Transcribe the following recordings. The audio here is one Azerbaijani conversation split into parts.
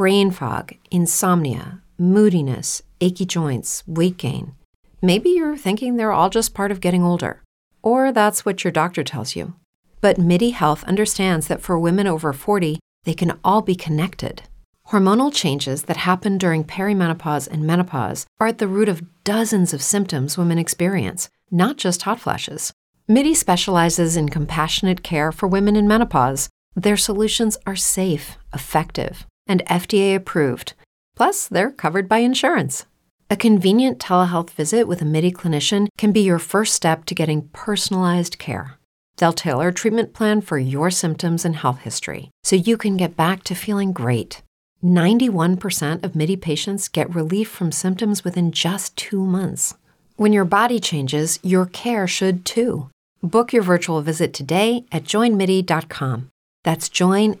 brain fog, insomnia, moodiness, achy joints, weight gain. Maybe you're thinking they're all just part of getting older, or that's what your doctor tells you. But MIDI Health understands that for women over 40, they can all be connected. Hormonal changes that happen during perimenopause and menopause are at the root of dozens of symptoms women experience, not just hot flashes. MIDI specializes in compassionate care for women in menopause. Their solutions are safe, effective, and FDA approved. Plus, they're covered by insurance. A convenient telehealth visit with a MIDI clinician can be your first step to getting personalized care. They'll tailor a treatment plan for your symptoms and health history so you can get back to feeling great. 91% of MIDI patients get relief from symptoms within just two months. When your body changes, your care should too. Book your virtual visit today at joinmidi.com. That's joinmidi.com.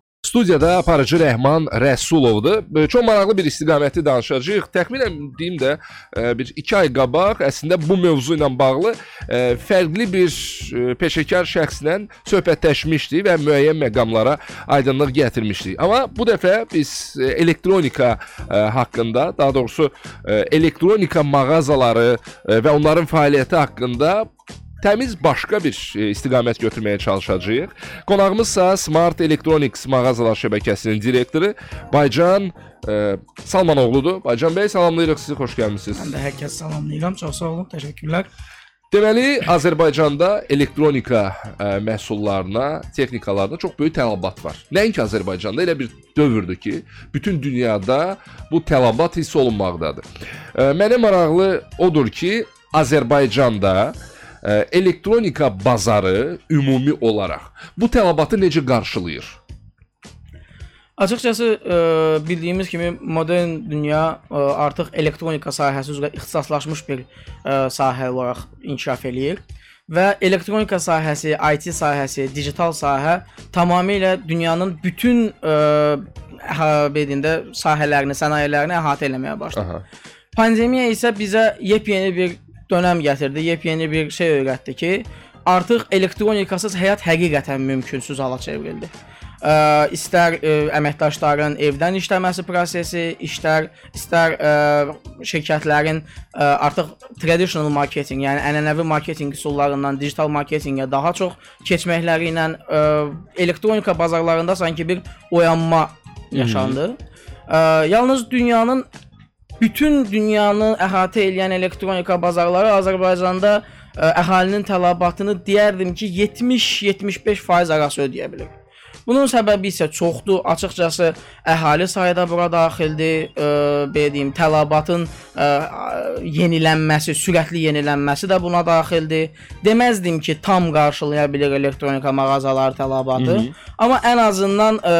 Studiyada aparıcı Rəhman Rəsulovdur. Çox maraqlı bir istiqaməti danışacağıq. Təxminən deyim də e, bir 2 ay qabaq əslində bu mövzu ilə bağlı e, fərqli bir e, peşəkar şəxslə söhbətləşmişdik və müəyyən məqamlara aydınlıq gətirmişdik. Amma bu dəfə biz elektronika haqqında, daha doğrusu elektronika mağazaları və onların fəaliyyəti haqqında təmiz başqa bir e, istiqamət götürməyə çalışacağıq. Qonağımızsa Smart Electronics mağazalar şəbəkəsinin direktoru Baycan e, Salmanoğludur. Baycan bəy salamlayırıq sizi, xoş gəlmisiniz. Mən də hər kəs salamlayıram. Çox sağ olun. Təşəkkürlər. Deməli, Azərbaycanda elektronika ə, məhsullarına, texnikalarına çox böyük tələbat var. Nəinki Azərbaycanda, elə bir dövrdür ki, bütün dünyada bu tələbat hiss olunmaqdadır. Ə, mənə maraqlı odur ki, Azərbaycanda ə, elektronika bazarı ümumi olaraq bu tələbatı necə qarşılayır? Açıqcası ə, bildiyimiz kimi modern dünya ə, artıq elektronika sahəsi üzrə ixtisaslaşmış bir ə, sahə olaraq inkişaf eləyir və elektronika sahəsi, IT sahəsi, digital sahə tamamilə dünyanın bütün ə, bedində sahələrini, sənayələrini əhatə etməyə başladı. Aha. Pandemiya isə bizə yepyeni bir dönəm gətirdi, yepyeni bir şey öyrətdi ki, artıq elektronikasız həyat həqiqətən mümkünsüz hala çevrildi. Ə, istər ə, əməkdaşların evdən işləməsi prosesi, işlər istər ə, şirkətlərin ə, artıq traditional marketing, yəni ənənəvi marketinq üsullarından digital marketinqə daha çox keçməkləri ilə ə, elektronika bazarlarında sanki bir oyanma yaşandı. Ə, yalnız dünyanın bütün dünyanı əhatə edən elektronika bazarları Azərbaycanda ə, əhalinin tələbatını deyərdim ki, 70-75% arası ödəyə bilər. Bunun səbəbi isə çoxdur. Açıqcası əhali sayı da bura daxildir. Ə, belə deyim, tələbatın ə, yenilənməsi, sürətli yenilənməsi də buna daxildir. Deməzdim ki, tam qarşılaya bilər elektronika mağazaları tələbatı, amma ən azından ə,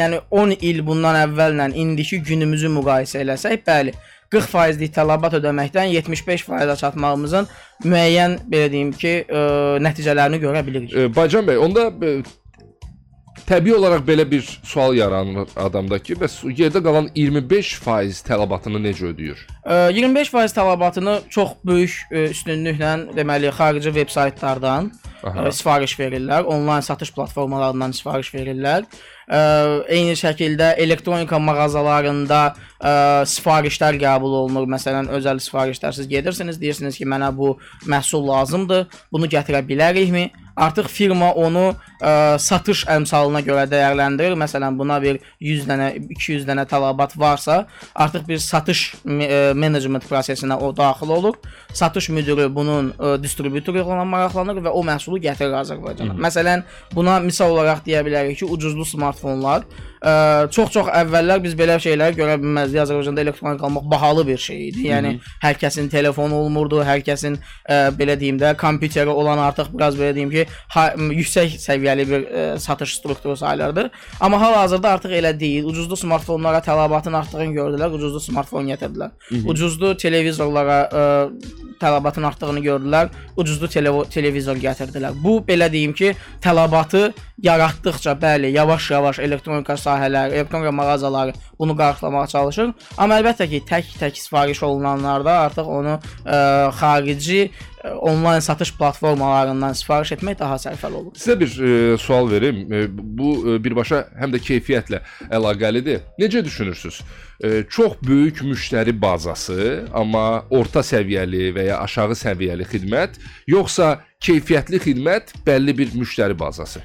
yəni 10 il bundan əvvəllə indiki günümüzü müqayisə eləsək, bəli, 40%lik tələbat ödəməkdən 75%-ə çatmağımızın müəyyən belə deyim ki, ə, nəticələrini görə bilirik. E, Baycan bəy, onda e, təbii olaraq belə bir sual yaranır adamda ki, bəs yerdə qalan 25% tələbatını necə ödəyir? Ə, 25% tələbatını çox böyük üstünlüklə deməli xarici veb-saytlardan Aha. ə, sifariş verirlər, onlayn satış platformalarından sifariş verirlər. Ə, eyni şəkildə elektronika mağazalarında ə, sifarişlər qəbul olunur. Məsələn, özəl sifarişlər siz gedirsiniz, deyirsiniz ki, mənə bu məhsul lazımdır, bunu gətirə bilərikmi? Artıq firma onu ə, satış əmsalına görə dəyərləndirir. Məsələn, buna bir 100 dənə, 200 dənə tələbat varsa, artıq bir satış menecment prosesinə o daxil olur. Satış müdiri bunun ə, distributoru ilə maraqlanır və o məhsulu gətirir Azərbaycana. Məsələn, buna misal olaraq deyə bilərik ki, ucuzlu smartfonlar ə, çox-çox əvvəllər biz belə şeyləri görə bilməzdik. Azərbaycanda elektronik almaq bahalı bir şey idi. Yəni hər kəsin telefonu olmurdu, hər kəsin ə, belə deyim də kompüteri olan artıq biraz belə deyim ki, ha, yüksək səviyyəli bir ə, satış strukturu sayılırdı. Amma hal-hazırda artıq elə deyil. Ucuzlu smartfonlara tələbatın artdığını gördülər, ucuzlu smartfon gətirdilər. Ucuzlu televizorlara ə, tələbatın artdığını gördülər, ucuzlu televo televizor gətirdilər. Bu belə deyim ki, tələbatı yaratdıqca, bəli, yavaş-yavaş yavaş-yavaş elektronika sahələri, elektronika mağazaları bunu qarşılamağa çalışır. Amma əlbəttə ki, tək-tək sifariş olunanlarda artıq onu ə, xarici ə, onlayn satış platformalarından sifariş etmək daha sərfəli olur. Sizə bir e, sual verim. E, bu e, birbaşa həm də keyfiyyətlə əlaqəlidir. Necə düşünürsüz? E, çox böyük müştəri bazası, amma orta səviyyəli və ya aşağı səviyyəli xidmət, yoxsa keyfiyyətli xidmət, bəlli bir müştəri bazası?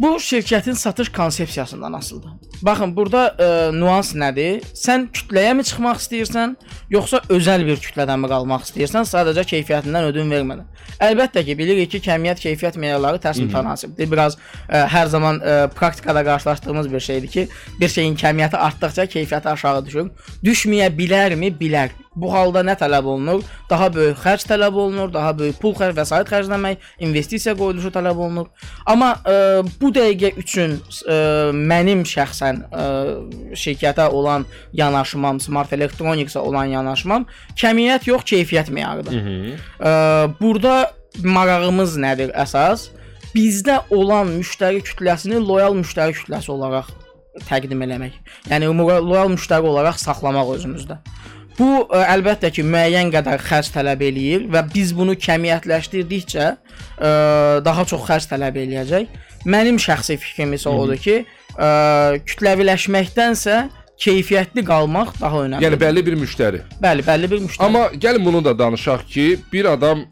Bu şirkətin satış konsepsiyasından asılıdır. Baxın, burada ə, nüans nədir? Sən kütləyə mi çıxmaq istəyirsən, yoxsa özəl bir kütlədən mi qalmaq istəyirsən, sadəcə keyfiyyətindən ödün vermədən? Əlbəttə ki, bilirik ki, kəmiyyət keyfiyyət meyarları tərs mütənasibdir. Biraz ə, hər zaman ə, praktikada qarşılaşdığımız bir şeydir ki, bir şeyin kəmiyyəti artdıqca keyfiyyəti aşağı düşür. Düşməyə bilərmi? Bilər. Bu halda nə tələb olunur? Daha böyük xərc tələb olunur, daha böyük pul xərc vəsait xərcləmək, investisiya qoyuluşu tələb olunur. Amma ə, bu dəqiqə üçün ə, mənim şəxsən ə, şirkətə olan yanaşmam, Smart Electronics-a olan yanaşmam kəmiyyət yox, keyfiyyət meyarıdır. Ə, burada marağımız nədir əsas? Bizdə olan müştəri kütləsini loyal müştəri kütləsi olaraq təqdim eləmək. Yəni loyal müştəri olaraq saxlamaq özümüzdə. Bu ə, əlbəttə ki, müəyyən qədər xərc tələb eləyir və biz bunu kəmiyyətləşdirdikcə ə, daha çox xərc tələb eləyəcək. Mənim şəxsi fikrim isə odur ki, ə, kütləviləşməkdənsə keyfiyyətli qalmaq daha önəmlidir. Yəni bəlli bir müştəri. bəli, bəlli bir müştəri. Amma gəlin bunu da danışaq ki, bir adam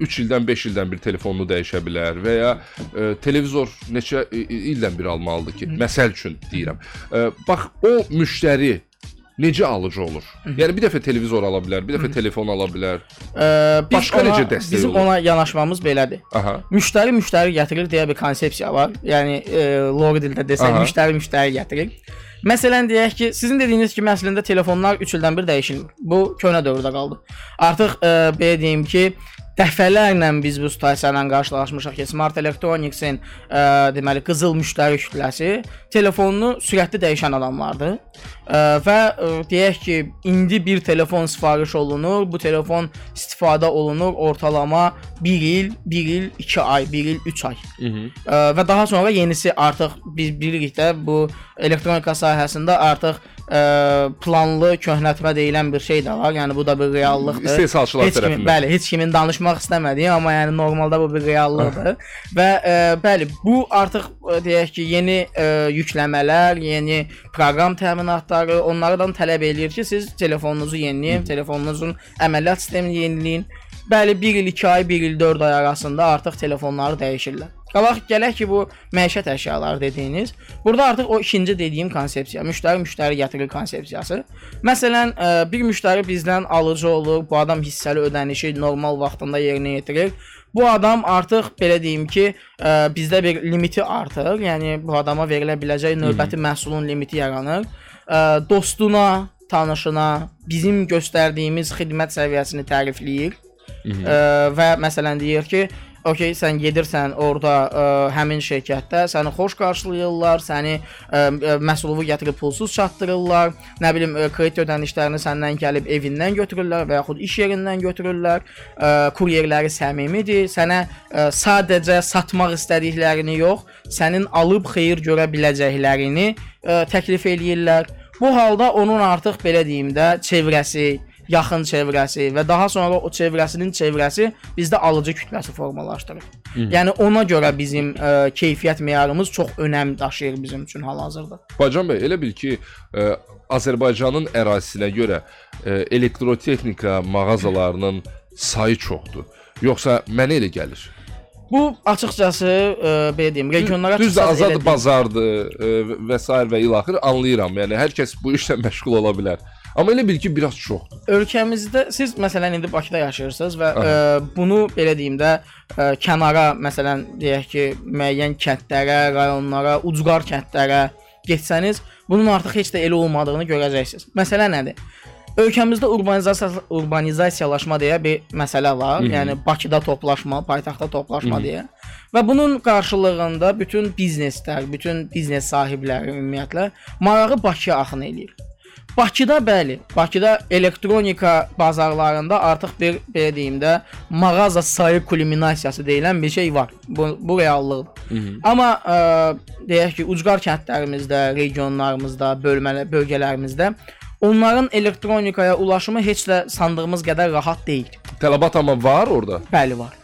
3 ildən 5 ildən bir telefonunu dəyişə bilər və ya e, televizor neçə ildən bir almalıdır ki, məsəl üçün deyirəm. E, bax o müştəri necə alıcı olur? Yəni bir dəfə televizor ala bilər, bir dəfə telefon ala bilər. Ə, başqa ona, necə dəstək bizim olur? ona yanaşmamız belədir. Aha. Müştəri müştəri gətirir deyə bir konsepsiya var. Yəni e, loğu dildə desək, Aha. müştəri müştəri gətirir. Məsələn deyək ki, sizin dediyiniz kimi əslində telefonlar 3 ildən bir dəyişilir. Bu köhnə dövrdə qaldı. Artıq e, belə deyim ki, dəfələrlə biz bu situasiya ilə qarşılaşmışıq ki, Smart Electronics-in ə, deməli qızıl müştəri kütləsi telefonunu sürətli dəyişən adamlardır. Ə, və ə, deyək ki, indi bir telefon sifariş olunur, bu telefon istifadə olunur ortalama 1 il, 1 il 2 ay, 1 il 3 ay. Ə, və daha sonra yenisi artıq biz bilirik də bu elektronika sahəsində artıq ə, planlı köhnətmə deyilən bir şey də var. Yəni bu da bir reallıqdır. İstehsalçılar heç kimin, tərəfindən. bəli, heç kimin danışmaq istəmədiyi, amma yəni normalda bu bir reallıqdır. və ə, bəli, bu artıq deyək ki, yeni ə, yükləmələr, yeni proqram təminatları onlardan tələb eləyir ki, siz telefonunuzu yeniləyin, telefonunuzun əməliyyat sistemini yeniləyin. Bəli, 1 il 2 ay, 1 il 4 ay arasında artıq telefonları dəyişirlər. Qabaq gələk ki, bu məişət əşyaları dediyiniz. Burada artıq o ikinci dediyim konsepsiya, müştəri müştəri gətirir konsepsiyası. Məsələn, ə, bir müştəri bizdən alıcı olur, bu adam hissəli ödənişi normal vaxtında yerinə yetirir. Bu adam artıq belə deyim ki, ə, bizdə bir limiti artır. Yəni bu adama verilə biləcək növbəti məhsulun limiti yaranır. Ə, dostuna, tanışına bizim göstərdiyimiz xidmət səviyyəsini tərifləyir. Ə, və məsələn deyir ki, okey, sən gedirsən orada ə, həmin şirkətdə səni xoş qarşılayırlar, səni ə, ə, məhsulu gətirib pulsuz çatdırırlar. Nə bilim, ə, kredit ödənişlərini səndən gəlib evindən götürürlər və yaxud iş yerindən götürürlər. Ə, kuryerləri səmimidir. Sənə ə, sadəcə satmaq istədiklərini yox, sənin alıb xeyir görə biləcəklərini ə, təklif eləyirlər. Bu halda onun artıq belə deyim də çevrəsi, yaxın çevrəsi və daha sonra o çevrəsinin çevrəsi bizdə alıcı kütləsi formalaşdırır. Yəni ona görə bizim ə, keyfiyyət meyarımız çox önəm daşıyır bizim üçün hal-hazırda. Bacan bəy, elə bil ki, ə, Azərbaycanın ərazisinə görə ə, elektrotexnika mağazalarının sayı çoxdur. Yoxsa mənə elə gəlir. Bu açıqcası ə, belə deyim, regionlara çıxsaq azad bazardır ə, və s. və ilaxır anlayıram. Yəni hər kəs bu işlə məşğul ola bilər. Amma elə bil ki, biraz çoxdur. Ölkəmizdə siz məsələn indi Bakıda yaşayırsınız və ə, bunu belə deyim də ə, kənara məsələn deyək ki, müəyyən kəndlərə, rayonlara, ucqar kəndlərə getsəniz, bunun artıq heç də elə olmadığını görəcəksiniz. Məsələ nədir? Ölkəmizdə urbanizasiya urbanizasiyalaşma deyə bir məsələ var. Hı -hı. Yəni Bakıda toplaşma, paytaxtda toplaşma Hı -hı. deyə. Və bunun qarşılığında bütün bizneslər, bütün biznes sahibləri ümumiyyətlə marağı Bakıya axın eləyir. Bakıda bəli, Bakıda elektronika bazarlarında artıq bir belə deyim də mağaza sayı kulminasiyası deyilən bir şey var. Bu bu reallıqdır. Amma ə, deyək ki, ucqar kəndlərimizdə, regionlarımızda, bölmələ bölgələrimizdə onların elektronikaya ulaşımı heç də sandığımız qədər rahat deyil. Tələbat amma var orada. Bəli var.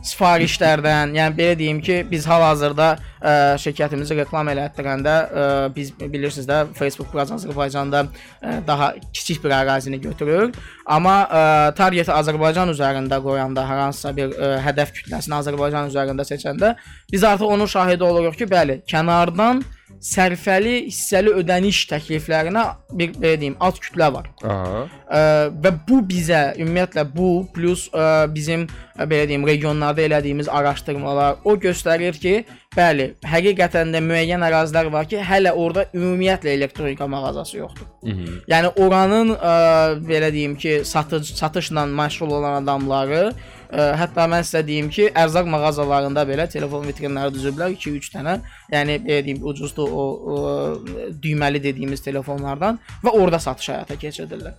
Sifarişlərdən, yəni belə deyim ki, biz hal-hazırda ə, şirkətimizi reklam elətdirəndə ə, biz bilirsiniz də Facebook biraz Azərbaycanda ə, daha kiçik bir ərazini götürür, amma ə, targeti Azərbaycan üzərində qoyanda hər hansısa bir ə, hədəf kütləsini Azərbaycan üzərində seçəndə biz artıq onun şahidi oluruq ki, bəli, kənardan sərfəli hissəli ödəniş təkliflərinə bir belə deyim, alt kütlə var. Aha. Ə, və bu bizə ümumiyyətlə bu plus ə, bizim ə, belə deyim regionlarda elədiyimiz araşdırmalar o göstərir ki, bəli, həqiqətən də müəyyən ərazilər var ki, hələ orada ümumiyyətlə elektronika mağazası yoxdur. Hı -hı. Yəni oranın ə, belə deyim ki, satış satışla məşğul olan adamları hətta mən sizə deyim ki, ərzaq mağazalarında belə telefon vitrinləri düzüblər 2-3 dənə. Yəni belə deyim ucuzdur o, o düyməli dediyimiz telefonlardan və orada satış həyata keçirirlər.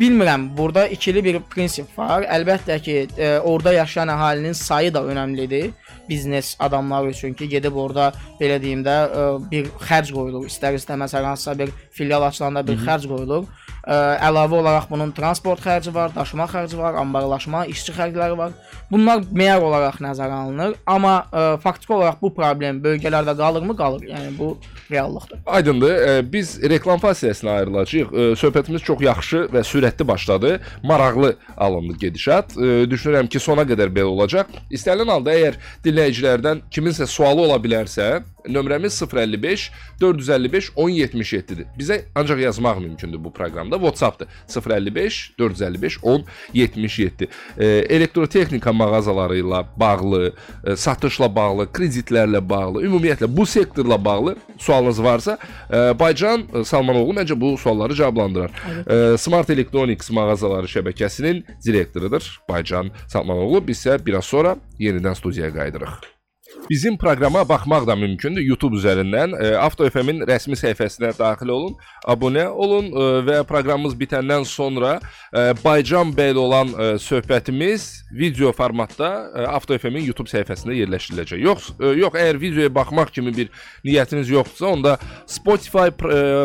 Bilmirəm, burada ikili bir prinsip var. Əlbəttə ki, ə, orada yaşayan əhalinin sayı da önəmlidir. Biznes adamları üçün ki, gedib orada belə deyim də ə, bir xərc qoyulur. İstər-istəməz hər hansısa bir filial açılanda bir xərc qoyulur. Ə, əlavə olaraq bunun transport xərci var, daşıma xərci var, anbarlaşma, işçi xərcləri var. Bunlar meyar olaraq nəzərə alınır, amma ə, faktiki olaraq bu problem bölgələrdə qalırmı? Qalır. Yəni bu reallıqdır. Aydındır. E, biz reklam fasiləsinə ayrılacağıq. E, söhbətimiz çox yaxşı və sürətli başladı. Maraqlı alındı gedişat. E, düşünürəm ki, sona qədər belə olacaq. İstənilən halda əgər dinləyicilərdən kiminsə sualı ola bilərsə, nömrəmiz 055 455 1077-dir. Bizə ancaq yazmaq mümkündür bu proqramda. WhatsApp-dır. 055 455 1077. E, elektrotexnika mağazaları ilə bağlı, e, satışla bağlı, kreditlərlə bağlı, ümumiyyətlə bu sektorla bağlı sualınız varsa, e, Baycan e, Salmanoğlu məncə bu sualları cavablandırar. E, Smart Electronics mağazaları şəbəkəsinin direktorudur Baycan Salmanoğlu. Biz isə biraz sonra yenidən studiyaya qayıdırıq. Bizim proqrama baxmaq da mümkündür YouTube üzərindən. E, Avto FM-in rəsmi səhifəsinə daxil olun, abunə olun e, və proqramımız bitəndən sonra e, Baycan bəylə olan söhbətimiz video formatda Avto FM-in YouTube səhifəsində yerləşdiriləcək. Yox, yox, əgər videoya baxmaq kimi bir niyyətiniz yoxdursa, onda Spotify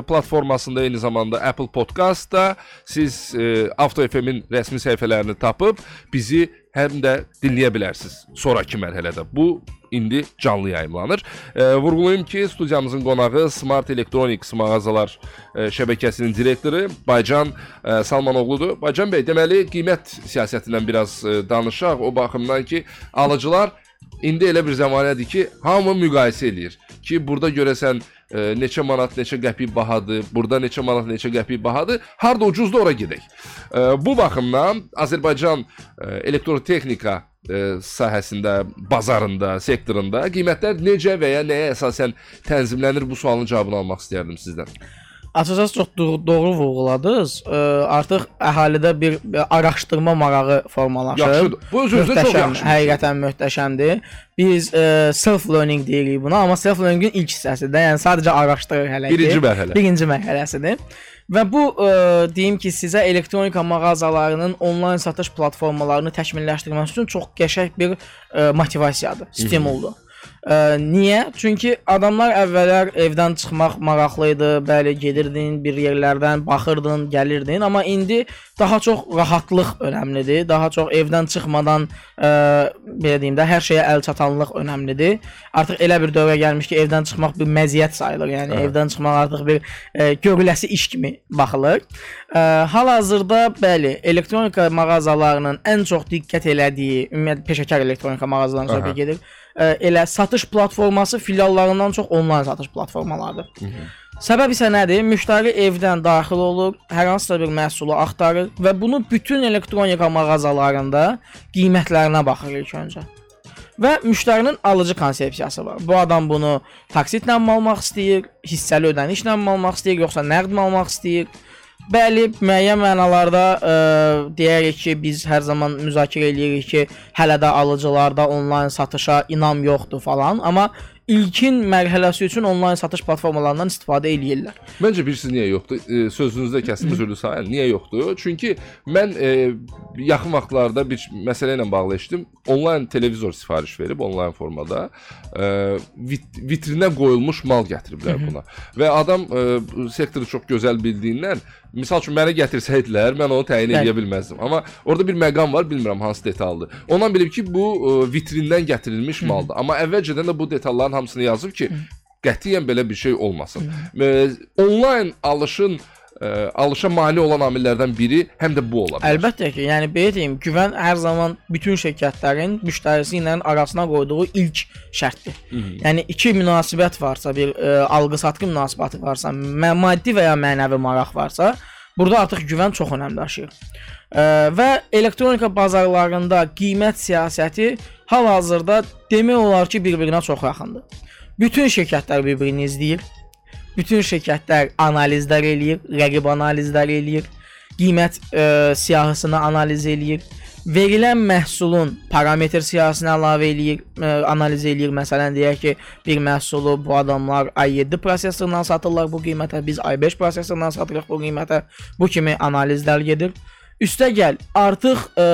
platformasında eyni zamanda Apple Podcast-da siz Avto FM-in rəsmi səhifələrini tapıb bizi həm də dinləyə bilərsiniz sonrakı mərhələdə. Bu indi canlı yayımlanır. E, vurğulayım ki, studiyamızın qonağı Smart Electronics mağazalar e, şəbəkəsinin direktoru Baycan e, Salmanoğludur. Baycan bəy, deməli qiymət siyasətindən biraz e, danışaq o baxımdan ki, alıcılar indi elə bir zəmanədir ki, hamı müqayisə eləyir ki, burada görəsən e, neçə manat, neçə qəpik bahadır, burada neçə manat, neçə qəpik bahadır. Harda ucuzdur ora gedək. E, bu baxımdan Azərbaycan e, elektrotexnika e, sahəsində, bazarında, sektorunda qiymətlər necə və ya nəyə əsasən tənzimlənir bu sualın cavabını almaq istərdim sizdən. Açıqcası çox doğru, doğru vurğuladınız. Ə, artıq əhalidə bir, araşdırma marağı formalaşır. Yaxşıdır. Bu öz-özünə çox Möhtəşəm, yaxşı. Həqiqətən möhtəşəmdir. Biz ə, self learning deyirik buna, amma self learningin ilk hissəsidir. Yəni sadəcə araşdırır hələ ki. Birinci mərhələ. Birinci mərhələsidir. Və bu ə, deyim ki, sizə elektronika mağazalarının onlayn satış platformalarını təkmilləşdirmək üçün çox qəşəng bir ə, motivasiyadır, stimuldur. Ə, niyə? Çünki adamlar əvvəllər evdən çıxmaq maraqlı idi. Bəli, gedirdin bir yerlərdən, baxırdın, gəlirdin, amma indi daha çox rahatlıq önəmlidir. Daha çox evdən çıxmadan ə, belə deyim də hər şeyə əl çatanlıq önəmlidir. Artıq elə bir dövrə gəlmiş ki, evdən çıxmaq bir məziyyət sayılır. Yəni Hə. evdən çıxmaq artıq bir ə, görüləsi iş kimi baxılır. Ə, hal-hazırda bəli, elektronika mağazalarının ən çox diqqət elədiyi, ümumiyyətlə peşəkar elektronika mağazalarından Aha. söhbət gedir. Elə satış platforması filiallarından çox onlayn satış platformalarıdır. Səbəb isə nədir? Müştəri evdən daxil olur, hər hansısa bir məhsulu axtarır və bunu bütün elektronika mağazalarında qiymətlərinə baxır ilk öncə. Və müştərinin alıcı konsepsiyası var. Bu adam bunu taksitlə almaq istəyir, hissəli ödənişlə almaq istəyir, yoxsa nəqd almaq istəyir? Bəli, müəyyən mənalarda ə, deyərik ki, biz hər zaman müzakirə eləyirik ki, hələ də alıcılarda onlayn satışa inam yoxdur falan, amma ilkin mərhələsi üçün onlayn satış platformalarından istifadə eləyirlər. Məncə bilirsiniz niyə yoxdur? E, sözünüzdə kəsdim üzrlü sayın. Niyə yoxdur? Çünki mən e, yaxın vaxtlarda bir məsələ ilə bağlı eşitdim. Onlayn televizor sifariş verib onlayn formada e, vit vitrinə qoyulmuş mal gətiriblər buna. Və adam e, sektoru çox gözəl bildiyindən Misal üçün mənə gətirsəydilər, mən onu təyin edə bilməzdim. Amma orada bir məqam var, bilmirəm hansı detaldır. Ondan bilib ki, bu ə, vitrindən gətirilmiş maldır. Amma əvvəlcədən də bu detalların hamısını yazıb ki, qətiyyən belə bir şey olmasın. Ə, onlayn alışın ə, alışa mane olan amillərdən biri həm də bu ola bilər. Əlbəttə ki, yəni belə deyim, güvən hər zaman bütün şirkətlərin müştərisi ilə arasına qoyduğu ilk şərtdir. Hı -hı. Yəni iki münasibət varsa, bir ə, alqı-satqı münasibəti varsa, maddi və ya mənəvi maraq varsa, burada artıq güvən çox önəm daşıyır. Ə, və elektronika bazarlarında qiymət siyasəti hal-hazırda demək olar ki, bir-birinə çox yaxındır. Bütün şirkətlər bir-birini izləyir. Bütün şirkətlər analizlər eləyir, rəqib analizlər eləyir, qiymət ə, siyahısını analiz eləyir, verilən məhsulun parametr siyahısını əlavə eləyir, ə, analiz eləyir. Məsələn, deyək ki, bir məhsulu bu adamlar i7 prosesorundan satırlar bu qiymətə, biz i5 prosesorundan satırıq bu qiymətə. Bu kimi analizlər gedir. Üstəgəl artıq ə,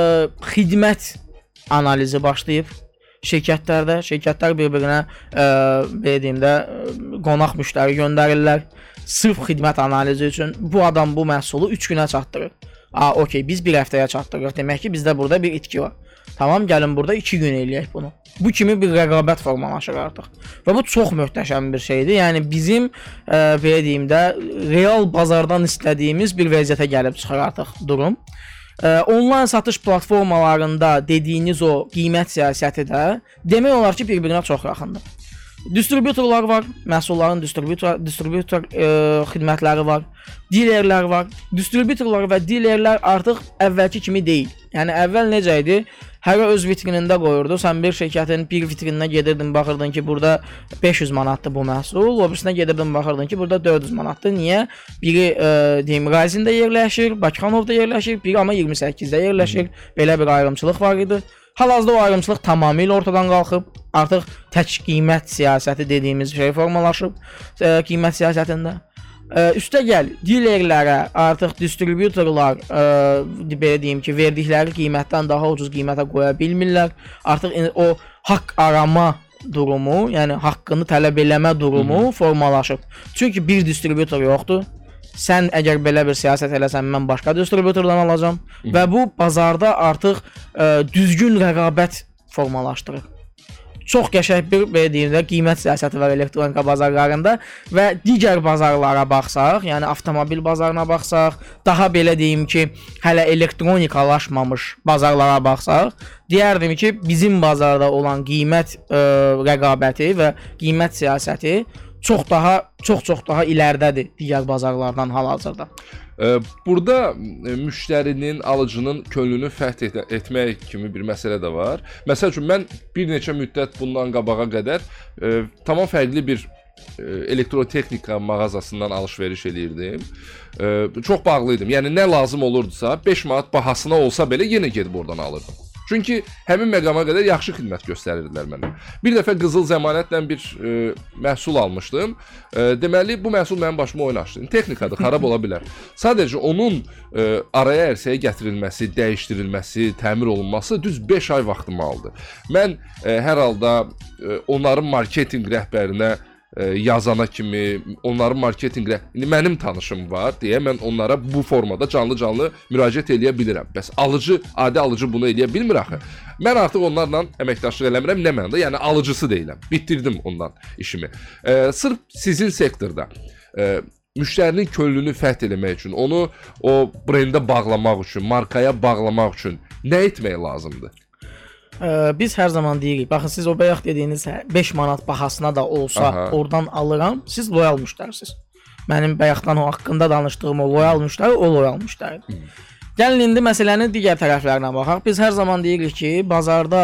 xidmət analizi başlayıb şirkətlərdə şirkətlər bir-birinə ə, belə deyim də qonaq müştəri göndərirlər. Sırf xidmət analizi üçün bu adam bu məhsulu 3 günə çatdırır. A, okey, biz 1 həftəyə çatdırırıq. Demək ki, bizdə burada bir itki var. Tamam, gəlin burada 2 gün eləyək bunu. Bu kimi bir rəqabət formalaşır artıq. Və bu çox möhtəşəm bir şeydir. Yəni bizim ə, belə deyim də real bazardan istədiyimiz bir vəziyyətə gəlib çıxır artıq durum. Onlayn satış platformalarında dediyiniz o qiymət siyasəti də demək olar ki, bir-birinə çox yaxındır. Distributorlar var, məhsulların distributor distributor ə, xidmətləri var, dilerlər var. Distributorlar və dilerlər artıq əvvəlki kimi deyil. Yəni əvvəl necə idi? Hərə öz vitrinində qoyurdu. Sən bir şirkətin bir vitrininə gedirdin, baxırdın ki, burada 500 manatdır bu məhsul, o birisinə gedirdin, baxırdın ki, burada 400 manatdır. Niyə? Biri ə, deyim, Razində yerləşir, Bakıxanovda yerləşir, biri amma 28-də yerləşir. Belə bir ayrımçılıq var idi. Hal-hazırda o ayrımçılıq tamamilə ortadan qalxıb. Artıq tək qiymət siyasəti dediyimiz şey formalaşıb ə, qiymət siyasətində. Ə, üstə gəl, dilerlərə artıq distributorlar ə, belə deyim ki, verdikləri qiymətdən daha ucuz qiymətə qoya bilmirlər. Artıq o haqq arama durumu, yəni haqqını tələb eləmə durumu Hı -hı. formalaşıb. Çünki bir distributor yoxdur. Sən əgər belə bir siyasət eləsən, mən başqa distributordan alacağam Hı -hı. və bu bazarda artıq ə, düzgün rəqabət formalaşdırır çox qəşəng bir belə deyim də qiymət siyasəti var elektronika bazarlarında və digər bazarlara baxsaq, yəni avtomobil bazarına baxsaq, daha belə deyim ki, hələ elektronikalaşmamış bazarlara baxsaq, deyərdim ki, bizim bazarda olan qiymət ə, rəqabəti və qiymət siyasəti çox daha çox-çox daha iləridədir digər bazarlardan hal-hazırda. Burada müştərinin, alıcının könlünü fəth et etmək kimi bir məsələ də var. Məsəl üçün mən bir neçə müddət bundan qabağa qədər e, tamam fərqli bir e, elektrotexnika mağazasından alış-veriş eləyirdim. E, çox bağlıydım. Yəni nə lazım olurdusa, 5 manat bahasına olsa belə yenə gedib oradan alırdım. Çünki həmin məqama qədər yaxşı xidmət göstərirdilər mənə. Bir dəfə qızıl zəmanətlə bir e, məhsul almışdım. E, deməli bu məhsul mənim başıma oyun açdı. Texnikadır, xarab ola bilər. Sadəcə onun e, araya ərsəyə gətirilməsi, dəyişdirilməsi, təmir olunması düz 5 ay vaxtımı aldı. Mən e, hər halda e, onların marketinq rəhbərinə yazana kimi, onların marketinqlə indi mənim tanışım var deyə mən onlara bu formada canlı-canlı müraciət eləyə bilirəm. Bəs alıcı, adi alıcı bunu eləyə bilmir axı. Mən artıq onlarla əməkdaşlıq eləmirəm, nə mənada? Yəni alıcısı deyiləm. Bitirdim ondan işimi. E, sırf sizin sektorda e, müştərinin könlünü fəth eləmək üçün, onu o brendə bağlamaq üçün, markaya bağlamaq üçün nə etmək lazımdır? Biz hər zaman deyirik, baxın siz o bayaq dediyiniz 5 manat bahasına da olsa Aha. oradan alıram, siz loyal müştərisiniz. Mənim bayaqdan o haqqında danışdığım o loyal müştəri, o loyal müştəridir. Gəlin indi məsələnin digər tərəflərinə baxaq. Biz hər zaman deyirik ki, bazarda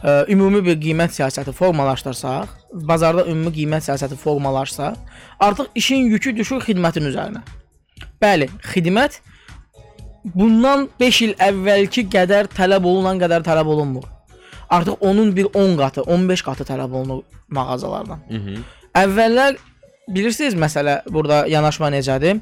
ə, ümumi bir qiymət siyasəti formalaşdırsaq, bazarda ümumi qiymət siyasəti formalaşsa, artıq işin yükü düşür xidmətin üzərinə. Bəli, xidmət bundan 5 il əvvəlki qədər tələb olunan qədər tələb olunmur. Artıq onun bir 10 qatı, 15 qatı tələb olunur mağazalardan. Mhm. Əvvəllər bilirsiniz məsələ burada yanaşma necədir?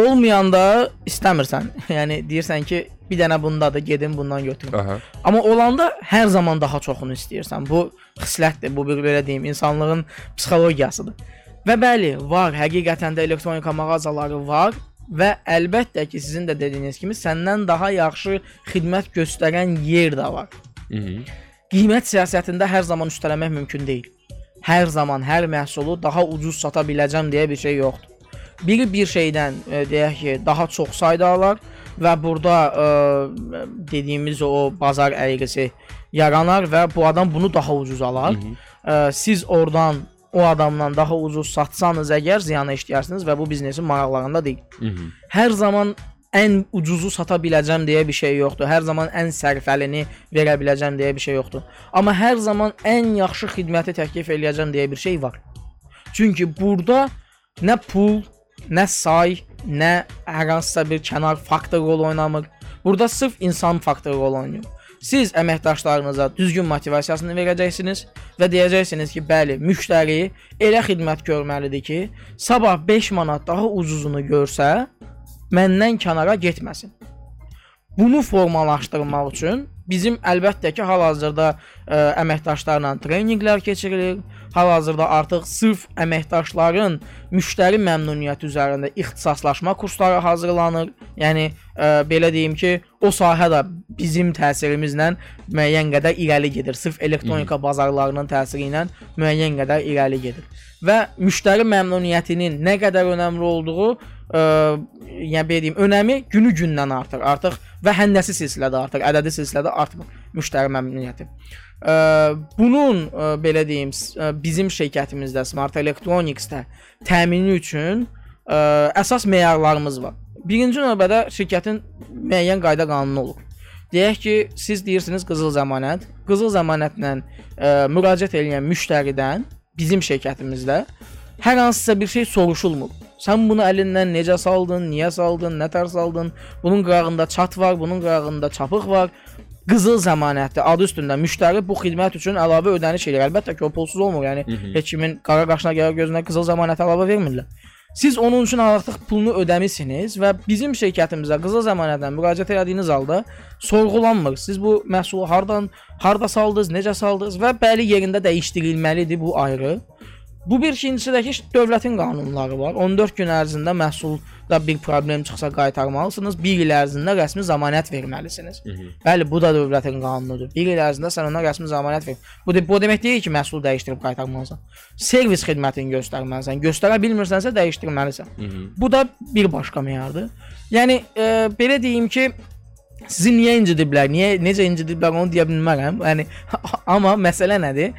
Olmayanda istəmirsən. Yəni deyirsən ki, bir dənə bundadır, gedim bundan götürüm. Aha. Amma olanda hər zaman daha çoxunu istəyirsən. Bu xislətdir, bu bir belə deyim, insanlığın psixologiyasıdır. Və bəli, var, həqiqətən də elektronika mağazaları var və əlbəttə ki, sizin də dediyiniz kimi səndən daha yaxşı xidmət göstərən yer də var. Mhm. Qiymət siyasətində hər zaman üstələmək mümkün deyil. Hər zaman hər məhsulu daha ucuz sata biləcəm deyə bir şey yoxdur. Biri bir şeydən e, deyək ki, daha çox sayda alar və burada e, dediyimiz o bazar əyrisi yaranar və bu adam bunu daha ucuz alar. E, siz oradan o adamdan daha ucuz satsanız əgər ziyana işləyirsiniz və bu biznesin maraqlarında deyil. Mhm. Hər zaman ən ucuzu sata biləcəm deyə bir şey yoxdur. Hər zaman ən sərfəlini verə biləcəm deyə bir şey yoxdur. Amma hər zaman ən yaxşı xidməti təklif eləyəcəm deyə bir şey var. Çünki burada nə pul, nə say, nə hər hansısa bir kənar faktor rol oynamır. Burada sırf insan faktoru rol oynayır. Siz əməkdaşlarınıza düzgün motivasiyasını verəcəksiniz və deyəcəksiniz ki, bəli, müştəri elə xidmət görməlidir ki, sabah 5 manat daha ucuzunu görsə, məndən kənara getməsin. Bunu formalaşdırmaq üçün bizim əlbəttə ki, hal-hazırda ə, əməkdaşlarla treninqlər keçirilir. Hal-hazırda artıq sırf əməkdaşların müştəri məmnuniyyəti üzərində ixtisaslaşma kursları hazırlanır. Yəni ə, belə deyim ki, o sahə də bizim təsirimizlə müəyyən qədər irəli gedir. Sırf elektronika bazarlarının təsiri ilə müəyyən qədər irəli gedir. Və müştəri məmnuniyyətinin nə qədər önəmli olduğu yəni belə deyim, önəmi günü-gündən artır. Artıq və həndəsi silsilədə artır, ədədi silsilədə artmır müştəri məmnuniyyəti. Ə, bunun ə, belə deyim, ə, bizim şirkətimizdə Smart Electronics-də təmini üçün ə, əsas meyarlarımız var. Birinci növbədə şirkətin müəyyən qayda qanunu olur. Deyək ki, siz deyirsiniz qızıl zəmanət. Qızıl zəmanətlə ə, müraciət edən müştəridən bizim şirkətimizdə hər hansısa bir şey soruşulmur. Sən bunu əlindən necə saldın, niyə saldın, nə tər saldın? Bunun qırağında çat var, bunun qırağında çapıq var. Qızıl zəmanətli adı üstündə müştəri bu xidmət üçün əlavə ödəniş edir. Əlbəttə ki, o pulsuz olmur. Yəni heç kimin qara qaşına gəlir gözünə qızıl zəmanət əlavə vermirlər. Siz onun üçün artıq pulunu ödəmisiniz və bizim şirkətimizə qızıl zəmanətdən müraciət etdiyiniz halda sorğulanmır. Siz bu məhsulu hardan, harda saldınız, necə saldınız və bəli yerində dəyişdirilməlidir bu ayrı. Bu bir ikincisi də ki, dövlətin qanunları var. 14 gün ərzində məhsulda bir problem çıxsa qaytarmalısınız. 1 il ərzində rəsmi zəmanət verməlisiniz. Bəli, bu da dövlətin qanunudur. 1 il ərzində sən ona rəsmi zəmanət ver. Bu de bu demək deyil ki, məhsulu dəyişdirib qaytarmalısan. Servis xidmətini göstərməlisən. Göstərə bilmirsənsə dəyişdirməlisən. Bu da bir başqa meyardır. Yəni e, belə deyim ki, sizi niyə incidiblər, niyə necə incidiblər onu deyə bilmərəm. Yəni amma məsələ nədir?